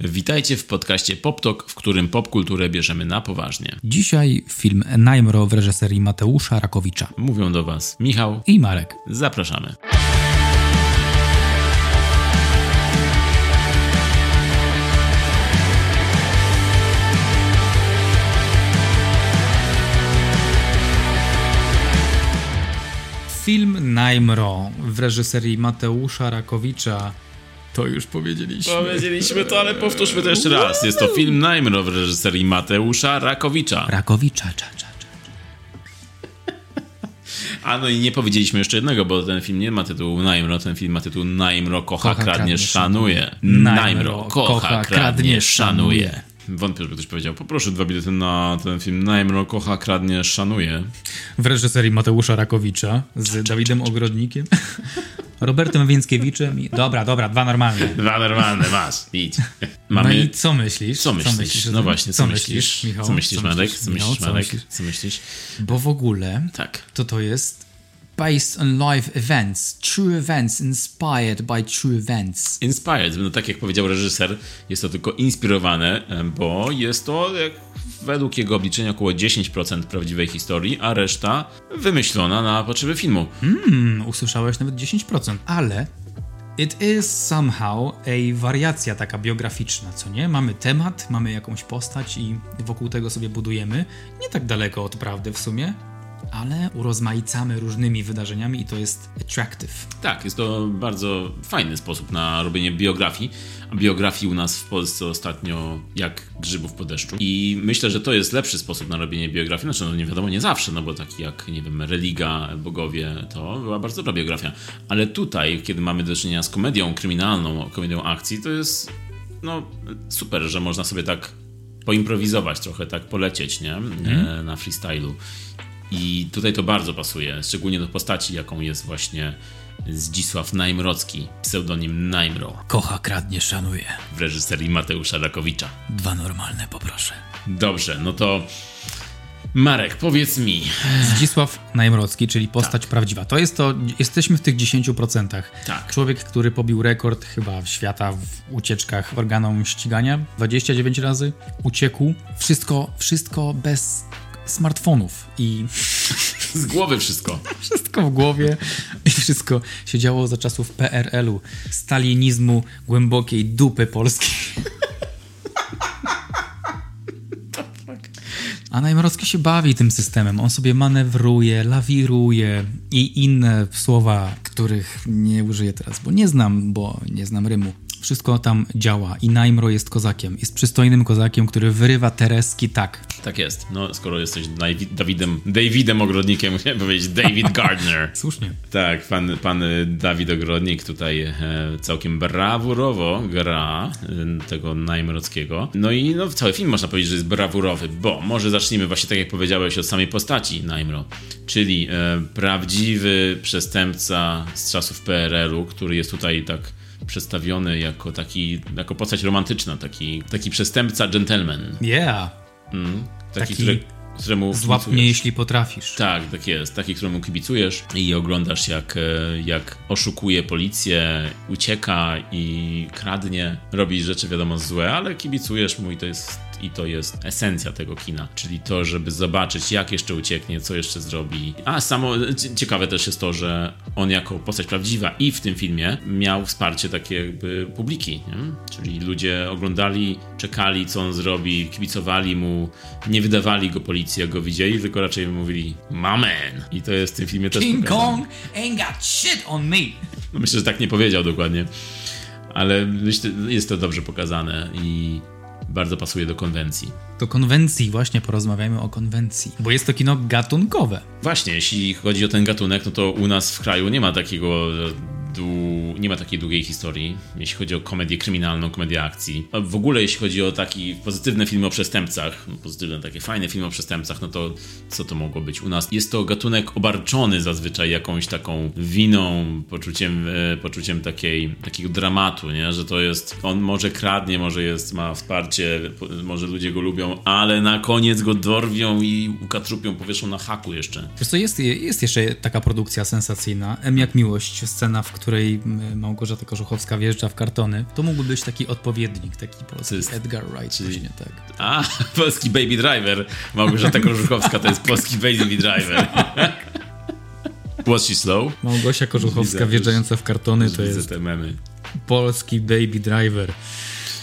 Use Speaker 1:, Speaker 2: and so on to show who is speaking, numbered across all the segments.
Speaker 1: Witajcie w podcaście PopTok, w którym popkulturę bierzemy na poważnie.
Speaker 2: Dzisiaj film Najmro w reżyserii Mateusza Rakowicza
Speaker 1: Mówią do Was Michał
Speaker 2: i Marek.
Speaker 1: Zapraszamy.
Speaker 2: Film Najmro w reżyserii Mateusza Rakowicza to już powiedzieliśmy.
Speaker 1: Powiedzieliśmy to, ale powtórzmy to jeszcze raz. Jest to film Najmro w reżyserii Mateusza Rakowicza.
Speaker 2: Rakowicza, cza, cza, cza.
Speaker 1: A no i nie powiedzieliśmy jeszcze jednego, bo ten film nie ma tytułu Najmro, ten film ma tytuł Najmro kocha,
Speaker 2: Kocha,
Speaker 1: kradnie,
Speaker 2: kradnie,
Speaker 1: szanuje.
Speaker 2: Najmro
Speaker 1: kocha,
Speaker 2: kocha,
Speaker 1: kradnie, szanuje. Wątpię, żeby ktoś powiedział, poproszę dwa bilety na ten film Najmro kocha, kradnie, szanuje.
Speaker 2: W reżyserii Mateusza Rakowicza z Dawidem Ogrodnikiem, Robertem Więckiewiczem i... Dobra, dobra, dwa normalne.
Speaker 1: Dwa normalne, masz, idź.
Speaker 2: No
Speaker 1: Mamy...
Speaker 2: i co myślisz?
Speaker 1: Co myślisz?
Speaker 2: o
Speaker 1: no
Speaker 2: tym?
Speaker 1: właśnie, co, myślisz?
Speaker 2: Michał?
Speaker 1: Co myślisz, Marek? Co myślisz,
Speaker 2: Co
Speaker 1: Marek?
Speaker 2: myślisz?
Speaker 1: Co myślisz?
Speaker 2: Bo w ogóle
Speaker 1: Tak.
Speaker 2: to to jest based on live events, true events inspired by true events.
Speaker 1: Inspired, no tak jak powiedział reżyser, jest to tylko inspirowane, bo jest to jak według jego obliczenia około 10% prawdziwej historii, a reszta wymyślona na potrzeby filmu.
Speaker 2: Hmm, usłyszałeś nawet 10%, ale it is somehow a wariacja taka biograficzna, co nie? Mamy temat, mamy jakąś postać i wokół tego sobie budujemy. Nie tak daleko od prawdy w sumie, ale urozmaicamy różnymi wydarzeniami i to jest attractive.
Speaker 1: Tak, jest to bardzo fajny sposób na robienie biografii. A biografii u nas w Polsce ostatnio jak grzybów po deszczu. I myślę, że to jest lepszy sposób na robienie biografii. Znaczy, no nie wiadomo, nie zawsze, no bo taki jak, nie wiem, Religa, Bogowie, to była bardzo dobra biografia. Ale tutaj, kiedy mamy do czynienia z komedią kryminalną, komedią akcji, to jest no super, że można sobie tak poimprowizować trochę, tak polecieć, nie? E, Na freestylu. I tutaj to bardzo pasuje, szczególnie do postaci, jaką jest właśnie Zdzisław Najmrocki, pseudonim Najmro,
Speaker 2: Kocha, kradnie, szanuje.
Speaker 1: w reżyserii Mateusza Rakowicza.
Speaker 2: Dwa normalne poproszę.
Speaker 1: Dobrze, no to Marek, powiedz mi.
Speaker 2: Zdzisław Najmrocki, czyli postać prawdziwa. To jest to, jesteśmy w tych 10%.
Speaker 1: Tak.
Speaker 2: Człowiek, który pobił rekord chyba świata w ucieczkach organom ścigania. 29 razy uciekł. Wszystko, wszystko bez smartfonów i
Speaker 1: Z głowy wszystko.
Speaker 2: wszystko w głowie i wszystko się działo za czasów PRL-u, stalinizmu, głębokiej dupy polskiej. A Najmrocki się bawi tym systemem. On sobie manewruje, lawiruje i inne słowa, których nie użyję teraz, bo nie znam, bo nie znam rymu. Wszystko tam działa i Najmro jest kozakiem. Jest przystojnym kozakiem, który wyrywa Tereski tak.
Speaker 1: Tak jest. No, skoro jesteś Dawi- Dawidem, Davidem Ogrodnikiem, chciałem powiedzieć David Gardner.
Speaker 2: Słusznie.
Speaker 1: Tak, pan, pan Dawid Ogrodnik tutaj e, całkiem brawurowo gra e, tego Najmrockiego. No i no, cały film można powiedzieć, że jest brawurowy, bo może zacznijmy właśnie tak jak powiedziałeś od samej postaci Najmro, czyli e, prawdziwy przestępca z czasów PRL-u, który jest tutaj tak przedstawiony jako taki, jako postać romantyczna, taki, taki przestępca gentleman.
Speaker 2: Yeah.
Speaker 1: Mm, taki,
Speaker 2: Taki
Speaker 1: który, któremu
Speaker 2: Złap
Speaker 1: kibicujesz.
Speaker 2: mnie, jeśli potrafisz.
Speaker 1: Tak, tak jest. Taki, któremu kibicujesz i oglądasz, jak, e, jak oszukuje policję, ucieka i kradnie, robi rzeczy wiadomo złe, ale kibicujesz mu i to jest. I to jest esencja tego kina, czyli to, żeby zobaczyć, jak jeszcze ucieknie, co jeszcze zrobi. A samo cie- ciekawe też jest to, że on jako postać prawdziwa i w tym filmie miał wsparcie takie jakby publiki, nie? czyli ludzie oglądali, czekali, co on zrobi, kibicowali mu, nie wydawali go policji, jak go widzieli, tylko raczej mówili Mamen! I to jest w tym filmie też
Speaker 2: King
Speaker 1: pokazane.
Speaker 2: Kong ain't got shit on me.
Speaker 1: No myślę, że tak nie powiedział dokładnie, ale jest to dobrze pokazane i bardzo pasuje do konwencji.
Speaker 2: Do konwencji, właśnie porozmawiajmy o konwencji. Bo jest to kino gatunkowe.
Speaker 1: Właśnie, jeśli chodzi o ten gatunek, no to u nas w kraju nie ma takiego nie ma takiej długiej historii, jeśli chodzi o komedię kryminalną, komedię akcji. A w ogóle jeśli chodzi o taki pozytywne filmy o przestępcach, pozytywne takie fajne filmy o przestępcach, no to co to mogło być u nas? Jest to gatunek obarczony zazwyczaj jakąś taką winą, poczuciem, e, poczuciem takiej, takiego dramatu, nie? że to jest, on może kradnie, może jest, ma wsparcie, może ludzie go lubią, ale na koniec go dorwią i ukatrupią, powieszą na haku jeszcze.
Speaker 2: Wiesz co, jest, jest jeszcze taka produkcja sensacyjna, M jak miłość, scena, w której Małgorzata Korzuchowska wjeżdża w kartony, to mógłby być taki odpowiednik, taki polski jest, Edgar Wright, czyli... właśnie tak.
Speaker 1: A, polski Baby Driver. Małgorzata Korzuchowska to jest polski Baby Driver. Was she slow?
Speaker 2: Małgosia Korzuchowska wjeżdżająca w kartony to jest polski Baby Driver.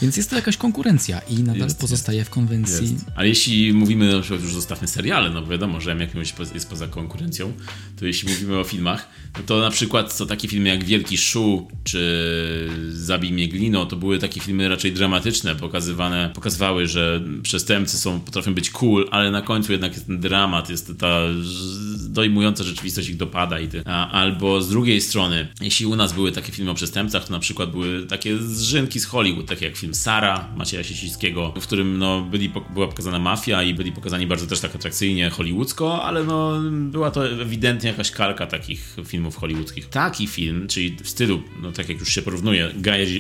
Speaker 2: Więc jest to jakaś konkurencja i nadal jest, pozostaje jest. w konwencji. Jest.
Speaker 1: Ale jeśli mówimy, na przykład już zostawmy seriale, no wiadomo, że jakimś jest poza konkurencją, to jeśli mówimy o filmach, no to na przykład to takie filmy jak Wielki Szu czy Zabij mnie glino, to były takie filmy raczej dramatyczne, pokazywane, pokazywały, że przestępcy są, potrafią być cool, ale na końcu jednak jest ten dramat, jest ta dojmująca rzeczywistość ich dopada i ty. A, albo z drugiej strony, jeśli u nas były takie filmy o przestępcach, to na przykład były takie zrzynki z Hollywood, takie jak film Sara Macieja Siesickiego, w którym no, byli, była pokazana mafia i byli pokazani bardzo też tak atrakcyjnie hollywoodzko, ale no, była to ewidentnie jakaś kalka takich filmów hollywoodzkich. Taki film, czyli w stylu, no tak jak już się porównuje,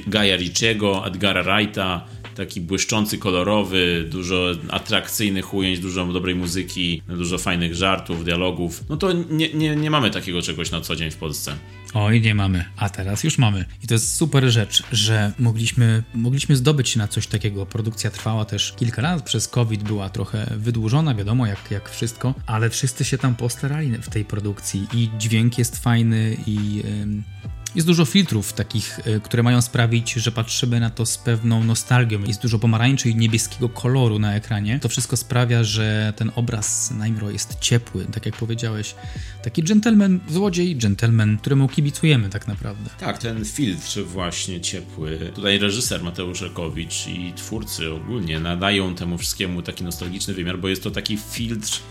Speaker 1: Gaja Ricciego, Edgara Wrighta, taki błyszczący, kolorowy, dużo atrakcyjnych ujęć, dużo dobrej muzyki, dużo fajnych żartów, dialogów. No to nie, nie, nie mamy takiego czegoś na co dzień w Polsce.
Speaker 2: Oj, nie mamy, a teraz już mamy. I to jest super rzecz, że mogliśmy, mogliśmy zdobyć się na coś takiego. Produkcja trwała też kilka lat, przez COVID była trochę wydłużona, wiadomo, jak, jak wszystko, ale wszyscy się tam postarali w tej produkcji i dźwięk jest fajny i... Yy jest dużo filtrów takich, e, które mają sprawić, że patrzymy na to z pewną nostalgią. Jest dużo pomarańczy i niebieskiego koloru na ekranie. To wszystko sprawia, że ten obraz Naimro jest ciepły, tak jak powiedziałeś. Taki gentleman, złodziej, gentleman, któremu kibicujemy tak naprawdę.
Speaker 1: Tak, ten filtr właśnie ciepły. Tutaj reżyser Mateusz Rekowicz i twórcy ogólnie nadają temu wszystkiemu taki nostalgiczny wymiar, bo jest to taki filtr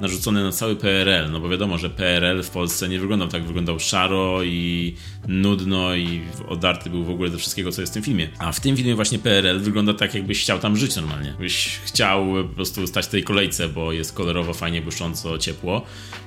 Speaker 1: narzucony na cały PRL, no bo wiadomo, że PRL w Polsce nie wyglądał tak, wyglądał szaro i nudno i odarty był w ogóle do wszystkiego, co jest w tym filmie. A w tym filmie właśnie PRL wygląda tak, jakbyś chciał tam żyć normalnie. Byś chciał po prostu stać w tej kolejce, bo jest kolorowo, fajnie, błyszcząco, ciepło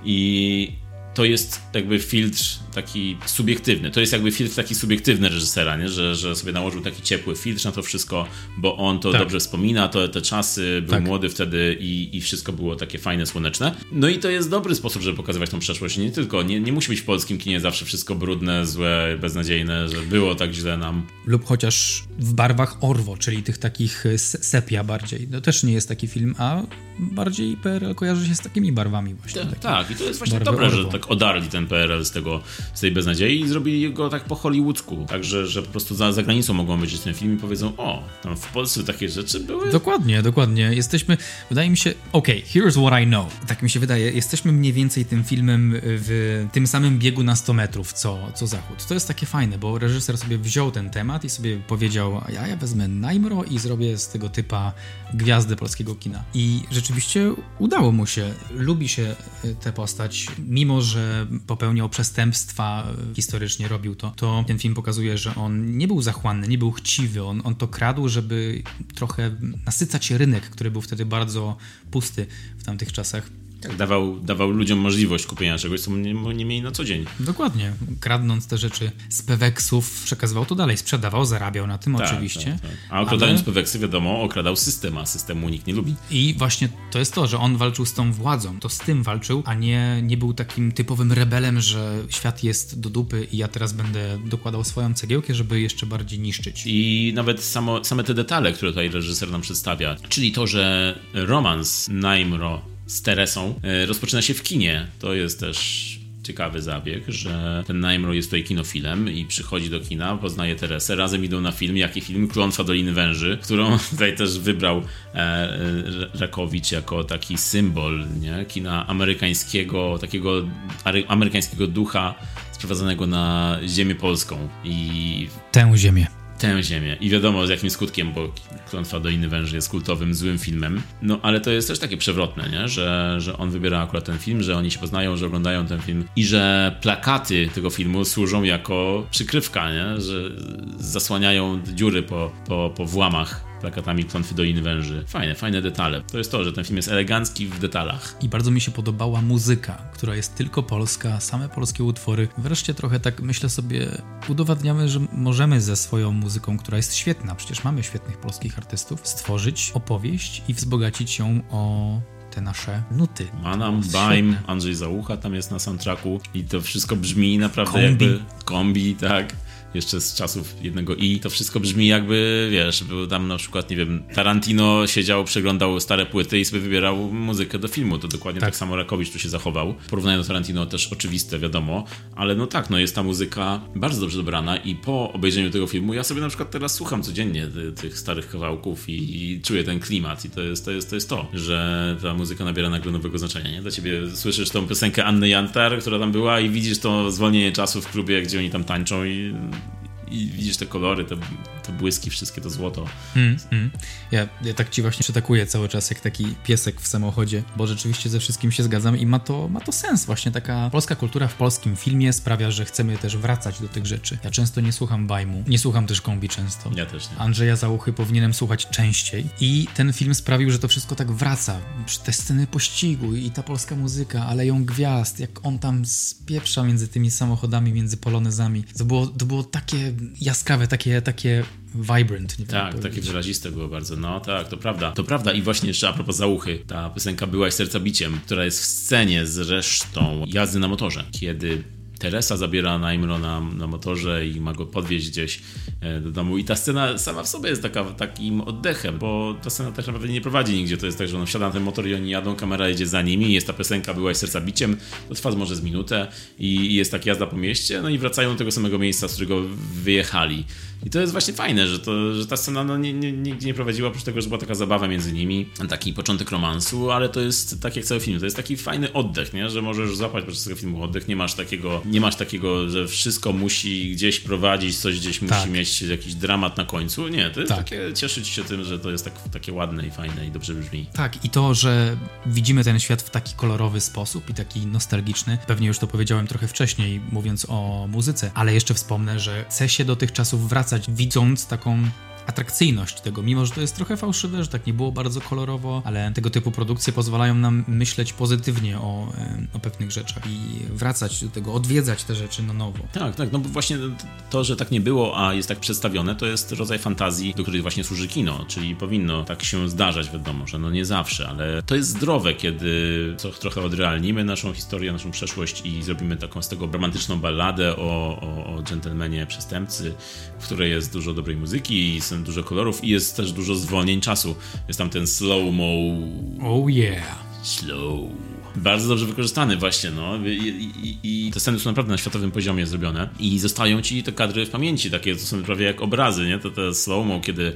Speaker 1: i to jest jakby filtr taki subiektywny. To jest jakby filtr taki subiektywny reżysera, nie? Że, że sobie nałożył taki ciepły filtr na to wszystko, bo on to tak. dobrze wspomina, to te czasy, był tak. młody wtedy i, i wszystko było takie fajne, słoneczne. No i to jest dobry sposób, żeby pokazywać tą przeszłość. Nie tylko, nie, nie musi być w polskim kinie zawsze wszystko brudne, złe, beznadziejne, że było tak źle nam.
Speaker 2: Lub chociaż w barwach Orwo, czyli tych takich sepia bardziej. To też nie jest taki film, a bardziej PRL kojarzy się z takimi barwami właśnie.
Speaker 1: Tak, tak. i to jest właśnie dobre, Orwo. że tak odarli ten PRL z tego, z tej beznadziei i zrobili go tak po hollywoodzku. Także, że po prostu za, za granicą mogą obejrzeć ten film i powiedzą, o, tam w Polsce takie rzeczy były.
Speaker 2: Dokładnie, dokładnie. Jesteśmy, wydaje mi się, okej, okay, here's what I know. Tak mi się wydaje, jesteśmy mniej więcej tym filmem w tym samym biegu na 100 metrów, co, co Zachód. To jest takie fajne, bo reżyser sobie wziął ten temat i sobie powiedział, ja, ja wezmę Najmro i zrobię z tego typa gwiazdę polskiego kina. I rzeczywiście udało mu się. Lubi się tę postać, mimo że popełniał przestępstwa, historycznie robił to, to ten film pokazuje, że on nie był zachłanny, nie był chciwy, on, on to kradł, żeby trochę nasycać rynek, który był wtedy bardzo pusty w tamtych czasach.
Speaker 1: Tak, dawał, dawał ludziom możliwość kupienia czegoś, co nie, nie mieli na co dzień.
Speaker 2: Dokładnie. Kradnąc te rzeczy z Peweksów, przekazywał to dalej, sprzedawał, zarabiał na tym tak, oczywiście. Tak, tak.
Speaker 1: A okradając ale... Peweksy, wiadomo, okradał system, a systemu nikt nie lubi.
Speaker 2: I właśnie to jest to, że on walczył z tą władzą, to z tym walczył, a nie, nie był takim typowym rebelem, że świat jest do dupy i ja teraz będę dokładał swoją cegiełkę, żeby jeszcze bardziej niszczyć.
Speaker 1: I nawet samo, same te detale, które tutaj reżyser nam przedstawia, czyli to, że romans Naimro z Teresą e, rozpoczyna się w kinie. To jest też ciekawy zabieg, że ten Naimro jest tutaj kinofilem i przychodzi do kina, poznaje Teresę, razem idą na film. Jaki film? Klątwa Doliny Węży, którą tutaj też wybrał e, e, Rakowicz jako taki symbol nie? kina amerykańskiego, takiego amerykańskiego ducha sprowadzonego na ziemię polską. I
Speaker 2: tę ziemię
Speaker 1: tę ziemię. I wiadomo z jakim skutkiem, bo Klątwa Doliny Węży jest kultowym, złym filmem. No ale to jest też takie przewrotne, nie? Że, że on wybiera akurat ten film, że oni się poznają, że oglądają ten film i że plakaty tego filmu służą jako przykrywka, nie? Że zasłaniają dziury po, po, po włamach plakatami klątwy Doliny Węży. Fajne, fajne detale. To jest to, że ten film jest elegancki w detalach.
Speaker 2: I bardzo mi się podobała muzyka, która jest tylko polska, same polskie utwory. Wreszcie trochę tak myślę sobie, udowadniamy, że możemy ze swoją muzyką, która jest świetna, przecież mamy świetnych polskich artystów, stworzyć opowieść i wzbogacić ją o te nasze nuty.
Speaker 1: Manam, Baim, Andrzej Załucha tam jest na soundtracku i to wszystko brzmi naprawdę
Speaker 2: Kombi.
Speaker 1: jakby kombi, tak. Jeszcze z czasów jednego i to wszystko brzmi jakby, wiesz, był tam na przykład, nie wiem, Tarantino siedział, przeglądał stare płyty i sobie wybierał muzykę do filmu. To dokładnie tak,
Speaker 2: Tak.
Speaker 1: samo Rakowicz tu się zachował. Porównanie do Tarantino też oczywiste, wiadomo, ale no tak, no jest ta muzyka bardzo dobrze dobrana i po obejrzeniu tego filmu ja sobie na przykład teraz słucham codziennie ty, tych starych kawałków i, i czuję ten klimat i to jest, to jest to jest to, że ta muzyka nabiera nagle nowego znaczenia, nie? Dla ciebie słyszysz tą piosenkę Anny Jantar, która tam była i widzisz to zwolnienie czasu w klubie, gdzie oni tam tańczą i, i widzisz te kolory, te, te błyski, wszystkie to złoto.
Speaker 2: Mm, mm. Ja, ja tak ci właśnie przytakuję cały czas jak taki piesek w samochodzie, bo rzeczywiście ze wszystkim się zgadzam i ma to, ma to sens. Właśnie taka polska kultura w polskim filmie sprawia, że chcemy też wracać do tych rzeczy. Ja często nie słucham bajmu, nie słucham też kombi często.
Speaker 1: Ja też nie.
Speaker 2: Andrzeja Załuchy powinienem słuchać częściej i ten film sprawił, że to wszystko tak wraca. Te sceny pościgu i ta polska muzyka, ale ją gwiazd, jak on tam spieprza między tymi samochodami, między polonezami. To było, to było takie jaskrawe, takie, takie vibrant. Nie
Speaker 1: Tak, takie wyraziste było bardzo. No tak, to prawda. To prawda i właśnie jeszcze a propos załuchy, ta piosenka Byłaś serca biciem, która jest w scenie z resztą jazdy na motorze, kiedy Teresa zabiera Naimro na, na motorze i ma go podwieźć gdzieś e, do domu. I ta scena sama w sobie jest taka, takim oddechem, bo ta scena tak naprawdę nie prowadzi nigdzie. To jest tak, że on wsiada na ten motor i oni jadą, kamera jedzie za nimi, jest ta piosenka Byłaś serca biciem, to trwa może z minutę i i jest tak jazda po mieście, no i wracają do tego samego miejsca, z którego wyjechali. I to jest właśnie fajne, że, to, że ta scena no, nie, nie, nigdzie nie prowadziła, oprócz tego, że była taka zabawa między nimi, taki początek romansu, ale to jest tak jak cały film, to jest taki fajny oddech, nie? że możesz złapać podczas tego filmu oddech, nie masz takiego, nie masz takiego, że wszystko musi gdzieś prowadzić, coś gdzieś musi
Speaker 2: Tak.
Speaker 1: mieć jakiś dramat na końcu, nie, to jest
Speaker 2: Tak.
Speaker 1: takie, cieszyć się tym, że to jest tak, takie ładne i fajne i dobrze brzmi.
Speaker 2: Tak, i to, że widzimy ten świat w taki kolorowy sposób i taki nostalgiczny, pewnie już to powiedziałem trochę wcześniej, mówiąc o muzyce, ale jeszcze wspomnę, że chce się do tych czasów wracać, widząc taką atrakcyjność tego, mimo że to jest trochę fałszywe, że tak nie było bardzo kolorowo, ale tego typu produkcje pozwalają nam myśleć pozytywnie o, o pewnych rzeczach i wracać do tego, odwiedzać te rzeczy na nowo.
Speaker 1: Tak, tak, no bo właśnie to, że tak nie było, a jest tak przedstawione, to jest rodzaj fantazji, do której właśnie służy kino, czyli powinno tak się zdarzać, wiadomo, że no nie zawsze, ale to jest zdrowe, kiedy trochę odrealnimy naszą historię, naszą przeszłość i zrobimy taką z tego romantyczną balladę o, o, o dżentelmenie przestępcy, w której jest dużo dobrej muzyki, jest dużo kolorów i jest też dużo zwolnień czasu. Jest tam ten slow-mo
Speaker 2: Oh yeah!
Speaker 1: Slow. Bardzo dobrze wykorzystany właśnie, no. I, i, I te sceny są naprawdę na światowym poziomie zrobione i zostają ci te kadry w pamięci, takie to są prawie jak obrazy, nie? To te slow-mo, kiedy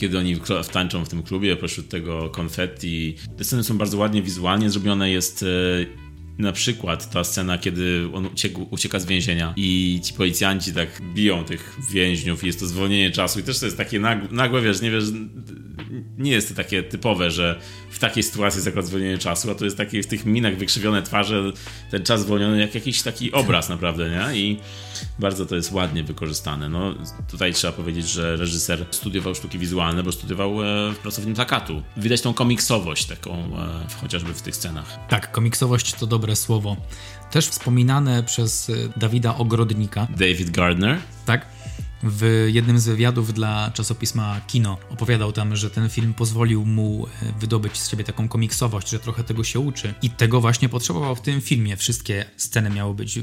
Speaker 1: kiedy oni tańczą w tym klubie pośród tego konfetti. Te sceny są bardzo ładnie wizualnie zrobione, jest e, na przykład ta scena, kiedy on uciekł, ucieka z więzienia i ci policjanci tak biją tych więźniów i jest to zwolnienie czasu i też to jest takie nagłe, nagłe wiesz, nie wiesz, nie jest to takie typowe, że w takiej sytuacji jest zwolnienie czasu, a to jest takie w tych minach wykrzywione twarze, ten czas zwolniony jak jakiś taki obraz naprawdę, nie? I bardzo to jest ładnie wykorzystane. No, tutaj trzeba powiedzieć, że reżyser studiował sztuki wizualne, bo studiował e, w pracowni plakatu. Widać tą komiksowość taką e, chociażby w tych scenach.
Speaker 2: Tak, komiksowość to dobre słowo. Też wspominane przez y, Dawida Ogrodnika,
Speaker 1: David Gardner.
Speaker 2: tak? W jednym z wywiadów dla czasopisma Kino opowiadał tam, że ten film pozwolił mu e, wydobyć z siebie taką komiksowość, że trochę tego się uczy. I tego właśnie potrzebował w tym filmie. Wszystkie sceny miały być, e,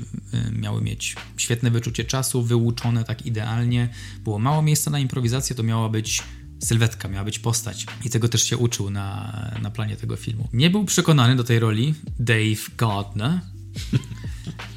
Speaker 2: miały mieć świetne wyczucie czasu, wyłuczone tak idealnie. Było mało miejsca na improwizację, to miała być sylwetka, miała być postać. I tego też się uczył na, na planie tego filmu. Nie był przekonany do tej roli Dave Gardner,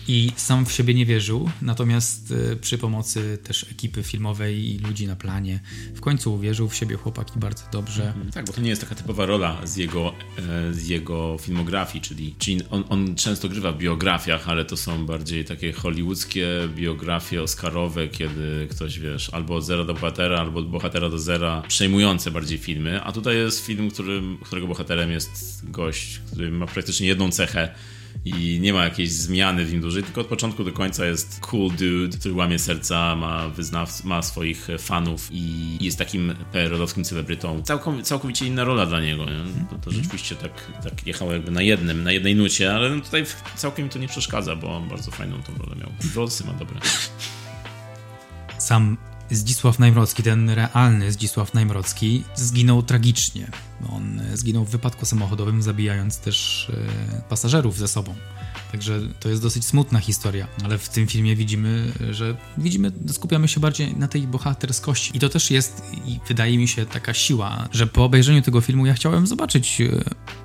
Speaker 2: i sam w siebie nie wierzył, natomiast e, przy pomocy też ekipy filmowej i ludzi na planie w końcu uwierzył w siebie chłopaki bardzo dobrze.
Speaker 1: Tak, bo to nie jest taka typowa rola z jego, e, z jego filmografii, czyli, czyli on, on często grywa w biografiach, ale to są bardziej takie hollywoodzkie biografie oscarowe, kiedy ktoś, wiesz, albo od zera do bohatera, albo od bohatera do zera, przejmujące bardziej filmy, a tutaj jest film, którym, którego bohaterem jest gość, który ma praktycznie jedną cechę, i nie ma jakiejś zmiany w nim dużej, tylko od początku do końca jest cool dude, który łamie serca, ma, wyznaw, ma swoich fanów i jest takim PR-owskim celebrytą. Całkowicie inna rola dla niego. Nie? To, to rzeczywiście tak, tak jechało jakby na jednym, na jednej nucie, ale no tutaj całkiem mi to nie przeszkadza, bo on bardzo fajną tą rolę miał. Włosy ma dobre.
Speaker 2: Sam Zdzisław Najmrocki, ten realny Zdzisław Najmrocki, zginął tragicznie. On zginął w wypadku samochodowym, zabijając też e, pasażerów ze sobą. Także to jest dosyć smutna historia, ale w tym filmie widzimy, że widzimy, skupiamy się bardziej na tej bohaterskości. I to też jest, i wydaje mi się, taka siła, że po obejrzeniu tego filmu ja chciałem zobaczyć, e,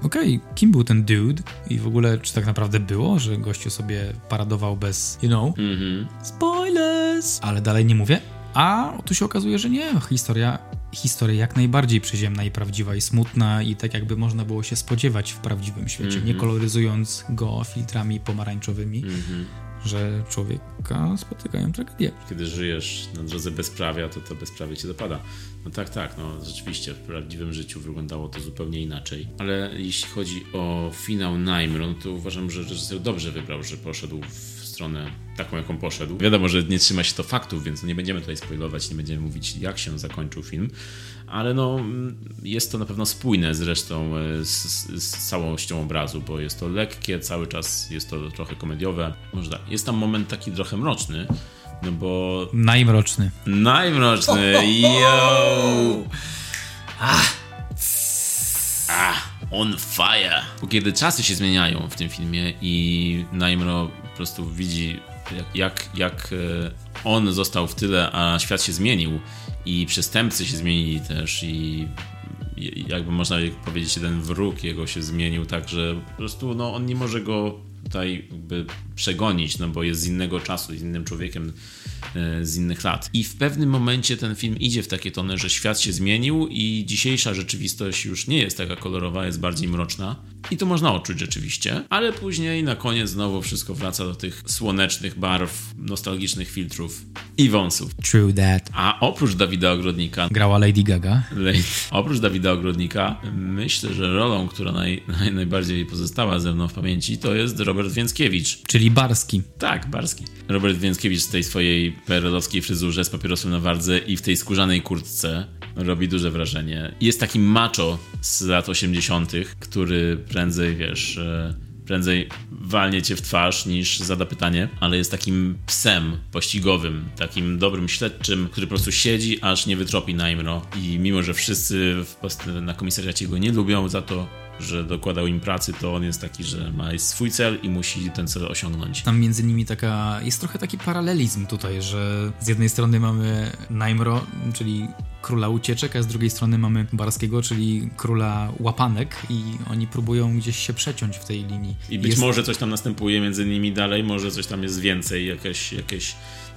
Speaker 2: okej, okay, kim był ten dude i w ogóle czy tak naprawdę było, że gościu sobie paradował bez, you know, mm -hmm. spoilers, ale dalej nie mówię. A tu się okazuje, że nie. Historia, historia jak najbardziej przyziemna i prawdziwa i smutna i tak jakby można było się spodziewać w prawdziwym świecie, mm -hmm. nie koloryzując go filtrami pomarańczowymi, mm -hmm. że człowieka spotykają tragedie.
Speaker 1: Kiedy żyjesz na drodze bezprawia, to to bezprawie cię dopada. No tak, tak, no rzeczywiście w prawdziwym życiu wyglądało to zupełnie inaczej. Ale jeśli chodzi o finał Najmro, no to uważam, że reżyser dobrze wybrał, że poszedł w stronę taką, jaką poszedł. Wiadomo, że nie trzyma się to faktów, więc nie będziemy tutaj spoilować, nie będziemy mówić, jak się zakończył film, ale no, jest to na pewno spójne zresztą e, z, z całością obrazu, bo jest to lekkie, cały czas jest to trochę komediowe. Może tak, jest tam moment taki trochę mroczny, no bo...
Speaker 2: Najmroczny.
Speaker 1: Najmroczny, yo! Ah. Ah, on fire! Bo kiedy czasy się zmieniają w tym filmie i Najmro po prostu widzi, jak, jak e, on został w tyle, a świat się zmienił i przestępcy się zmienili też i jakby można powiedzieć, ten wróg jego się zmienił tak, że po prostu no, on nie może go tutaj jakby przegonić, no bo jest z innego czasu, z innym człowiekiem e, z innych lat. I w pewnym momencie ten film idzie w takie tony, że świat się zmienił i dzisiejsza rzeczywistość już nie jest taka kolorowa, jest bardziej mroczna. I to można odczuć rzeczywiście, ale później na koniec znowu wszystko wraca do tych słonecznych barw, nostalgicznych filtrów i wąsów.
Speaker 2: True that.
Speaker 1: A oprócz Dawida Ogrodnika...
Speaker 2: Grała Lady Gaga.
Speaker 1: Lady, oprócz Dawida Ogrodnika myślę, że rolą, która naj, naj, najbardziej pozostała ze mną w pamięci to jest Robert Więckiewicz.
Speaker 2: Czyli Barski.
Speaker 1: Tak, Barski. Robert Więckiewicz w tej swojej perelowskiej fryzurze z papierosem na wardze i w tej skórzanej kurtce robi duże wrażenie. Jest taki macho z lat 80., który prędzej, wiesz, e, prędzej walnie cię w twarz niż zada pytanie, ale jest takim psem pościgowym, takim dobrym śledczym, który po prostu siedzi, aż nie wytropi Najmro i mimo, że wszyscy na komisariacie go nie lubią za to, że dokładał im pracy, to on jest taki, że ma swój cel i musi ten cel osiągnąć.
Speaker 2: Tam między nimi taka, jest trochę taki paralelizm tutaj, że z jednej strony mamy Najmro, czyli króla ucieczek, a z drugiej strony mamy Barskiego, czyli króla łapanek i oni próbują gdzieś się przeciąć w tej linii.
Speaker 1: I być jest... może coś tam następuje między nimi dalej, może coś tam jest więcej, jakieś, jakieś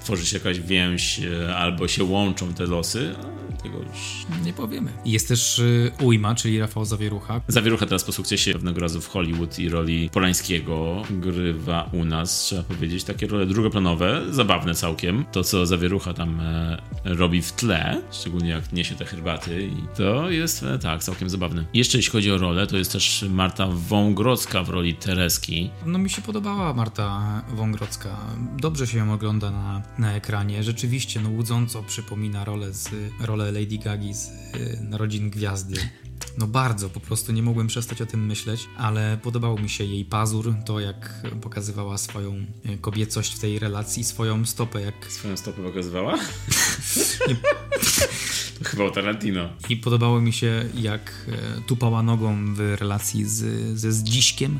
Speaker 1: tworzy się jakaś więź e, albo się łączą te losy, tego już
Speaker 2: nie powiemy. Jest też y, Ujma, czyli Rafał Zawierucha.
Speaker 1: Zawierucha teraz po sukcesie pewnego razu w Hollywood i roli Polańskiego grywa u nas, trzeba powiedzieć, takie role drugoplanowe, zabawne całkiem. To, co Zawierucha tam e, robi w tle, szczególnie jak niesie te herbaty, i to jest e, tak, całkiem zabawne. Jeszcze jeśli chodzi o rolę, to jest też Marta Wągrodzka w roli Tereski.
Speaker 2: No mi się podobała Marta Wągrodzka. Dobrze się ją ogląda na, na ekranie. Rzeczywiście, no łudząco przypomina rolę z rolę Lady Gagi z y, Narodzin Gwiazdy. No bardzo, po prostu nie mogłem przestać o tym myśleć, ale podobał mi się jej pazur, to jak pokazywała swoją y, kobiecość w tej relacji, swoją stopę jak...
Speaker 1: Swoją stopę pokazywała? to chyba o Tarantino.
Speaker 2: I podobało mi się jak y, tupała nogą w relacji z, ze Zdziśkiem.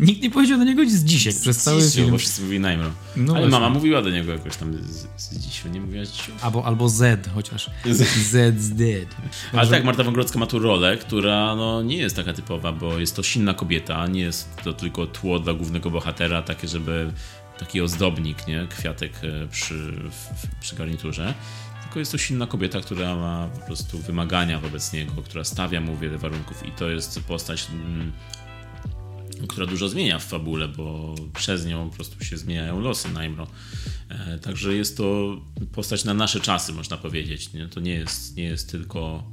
Speaker 2: Nikt nie powiedział do niego z dzisiaj przez cały Dzisiu, film.
Speaker 1: bo wszyscy mówili Najmro. No Ale właśnie. mama mówiła do niego jakoś tam z, z dzisiaj, nie mówiła z
Speaker 2: Albo, albo Z chociaż. Z z dead.
Speaker 1: Ale tak, Marta Wągrodzka ma tu rolę, która no, nie jest taka typowa, bo jest to silna kobieta, nie jest to tylko tło dla głównego bohatera, takie żeby taki ozdobnik, nie? Kwiatek e, przy, przy garniturze tylko jest to silna kobieta, która ma po prostu wymagania wobec niego, która stawia mu wiele warunków i to jest postać mm, która dużo zmienia w fabule, bo przez nią po prostu się zmieniają losy Najmro. E, także jest to postać na nasze czasy, można powiedzieć. To nie jest, nie jest tylko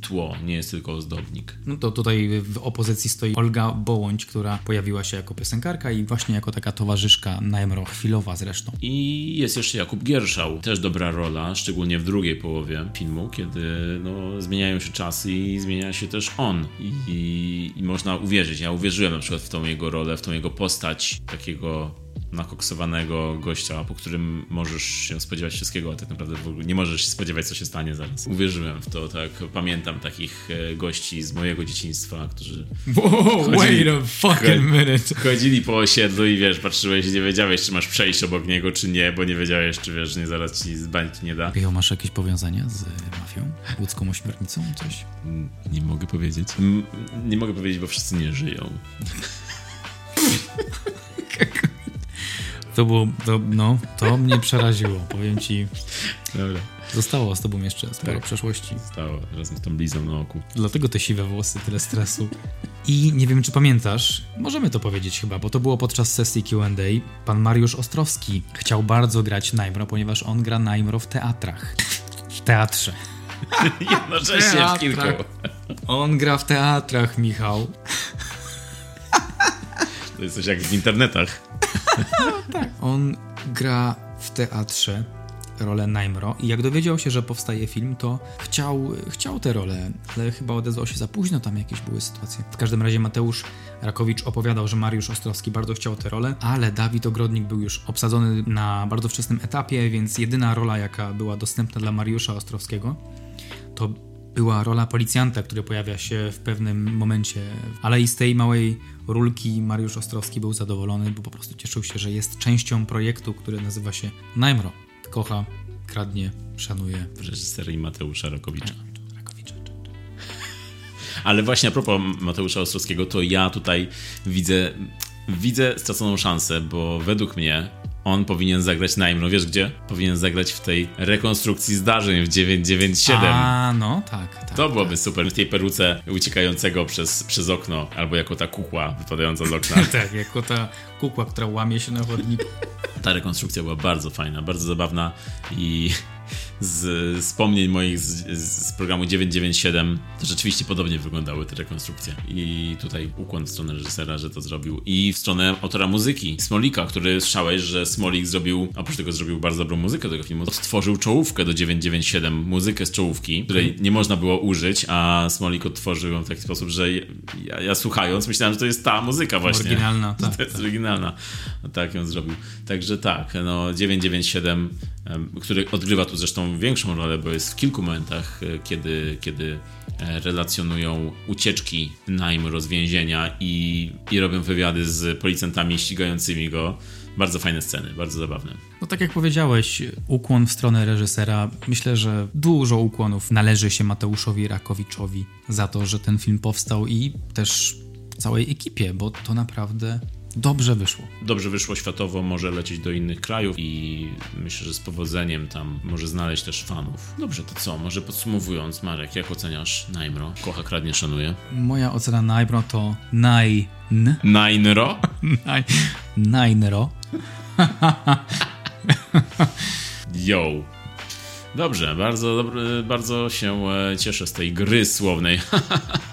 Speaker 1: tło, nie jest tylko ozdobnik.
Speaker 2: No to tutaj w opozycji stoi Olga Bołądź, która pojawiła się jako piosenkarka i właśnie jako taka towarzyszka Najmro, chwilowa zresztą.
Speaker 1: I jest jeszcze Jakub Gierszał, też dobra rola, szczególnie w drugiej połowie filmu, kiedy no, zmieniają się czasy i zmienia się też on. I, I można uwierzyć, ja uwierzyłem na przykład w tą jego rolę, w tą jego postać takiego nakoksowanego gościa, po którym możesz się spodziewać wszystkiego, a tak naprawdę w ogóle nie możesz się spodziewać, co się stanie zaraz. Uwierzyłem w to, tak. Pamiętam takich e, gości z mojego dzieciństwa, którzy
Speaker 2: Wow, wait a fucking minute.
Speaker 1: chodzili po osiedlu i wiesz, patrzyłeś i nie wiedziałeś, czy masz przejść obok niego, czy nie, bo nie wiedziałeś, czy wiesz, nie zaraz ci z bańki nie da.
Speaker 2: Michał, masz jakieś powiązania z mafią? Łódzką ośmiornicą? Coś?
Speaker 1: Mm, Nie mogę powiedzieć. Mm, Nie mogę powiedzieć, bo wszyscy nie żyją.
Speaker 2: To było, to, no, to mnie przeraziło. Powiem ci,
Speaker 1: Dobra.
Speaker 2: zostało z tobą jeszcze sporo
Speaker 1: Tak.
Speaker 2: przeszłości.
Speaker 1: Stało razem z tą blizą na oku.
Speaker 2: Dlatego te siwe włosy, tyle stresu. I nie wiem, czy pamiętasz, możemy to powiedzieć chyba, bo to było podczas sesji Q&A. Pan Mariusz Ostrowski chciał bardzo grać Najmro, ponieważ on gra Najmro w teatrach. W teatrze.
Speaker 1: Jednocześnie w kilku.
Speaker 2: On gra w teatrach, Michał.
Speaker 1: To jest coś jak w internetach.
Speaker 2: On gra w teatrze rolę Najmro i jak dowiedział się, że powstaje film, to chciał, chciał tę rolę, ale chyba odezwał się za późno, tam jakieś były sytuacje. W każdym razie Mateusz Rakowicz opowiadał, że Mariusz Ostrowski bardzo chciał tę rolę, ale Dawid Ogrodnik był już obsadzony na bardzo wczesnym etapie, więc jedyna rola, jaka była dostępna dla Mariusza Ostrowskiego, to była rola policjanta, który pojawia się w pewnym momencie, ale i z tej małej rulki Mariusz Ostrowski był zadowolony, bo po prostu cieszył się, że jest częścią projektu, który nazywa się Najmro. Kocha, kradnie, szanuje
Speaker 1: W reżyserii Mateusza Rakowicza. Ale właśnie a propos Mateusza Ostrowskiego, to ja tutaj widzę, widzę straconą szansę, bo według mnie on powinien zagrać Najmro. Wiesz gdzie? Powinien zagrać w tej rekonstrukcji zdarzeń w 997.
Speaker 2: A, no, tak, tak.
Speaker 1: To byłoby super. W tej peruce uciekającego przez, przez okno, albo jako ta kukła wypadająca z okna.
Speaker 2: Tak, jako ta kukła, która łamie się na chodniku.
Speaker 1: Ta rekonstrukcja była bardzo fajna, bardzo zabawna i z wspomnień moich z, z programu 997 to rzeczywiście podobnie wyglądały te rekonstrukcje. I tutaj ukłon w stronę reżysera, że to zrobił. I w stronę autora muzyki, Smolika, który słyszałeś, że Smolik zrobił, oprócz tego zrobił bardzo dobrą muzykę do tego filmu, stworzył czołówkę do 997, muzykę z czołówki, której nie można było użyć, a Smolik odtworzył ją w taki sposób, że ja, ja słuchając myślałem, że to jest ta muzyka właśnie.
Speaker 2: Oryginalna, tak,
Speaker 1: To jest
Speaker 2: tak.
Speaker 1: oryginalna. Tak ją zrobił. Także tak, no 997, em, który odgrywa tu zresztą większą rolę, bo jest w kilku momentach, e, kiedy, kiedy e, relacjonują ucieczki Najm z więzienia i, i robią wywiady z policjantami ścigającymi go. Bardzo fajne sceny, bardzo zabawne.
Speaker 2: No tak jak powiedziałeś, ukłon w stronę reżysera. Myślę, że dużo ukłonów należy się Mateuszowi Rakowiczowi za to, że ten film powstał i też całej ekipie, bo to naprawdę dobrze wyszło.
Speaker 1: Dobrze wyszło światowo, może lecieć do innych krajów i myślę, że z powodzeniem tam może znaleźć też fanów. Dobrze, to co? Może podsumowując, Marek, jak oceniasz Najmro? Kocha, kradnie, szanuje.
Speaker 2: Moja ocena Najbro to nine,
Speaker 1: Najnro?
Speaker 2: Najnro.
Speaker 1: Yo. Dobrze, bardzo, dobry, bardzo się e, cieszę z tej gry słownej.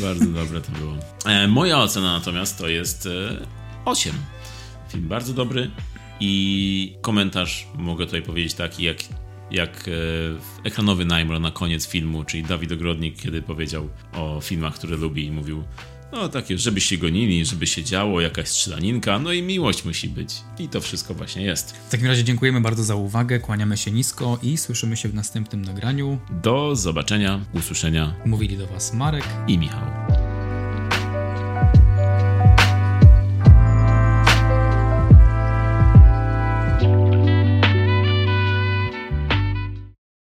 Speaker 1: bardzo dobre to było. E, moja ocena natomiast to jest e, 8. Film bardzo dobry i komentarz mogę tutaj powiedzieć taki jak, jak e, ekranowy Najmro na koniec filmu, czyli Dawid Ogrodnik, kiedy powiedział o filmach, które lubi i mówił no takie, żeby się gonili, żeby się działo, jakaś strzelaninka, no i miłość musi być. I to wszystko właśnie jest.
Speaker 2: W takim razie dziękujemy bardzo za uwagę, kłaniamy się nisko i słyszymy się w następnym nagraniu.
Speaker 1: Do zobaczenia, usłyszenia
Speaker 2: Mówili do Was Marek
Speaker 1: i Michał.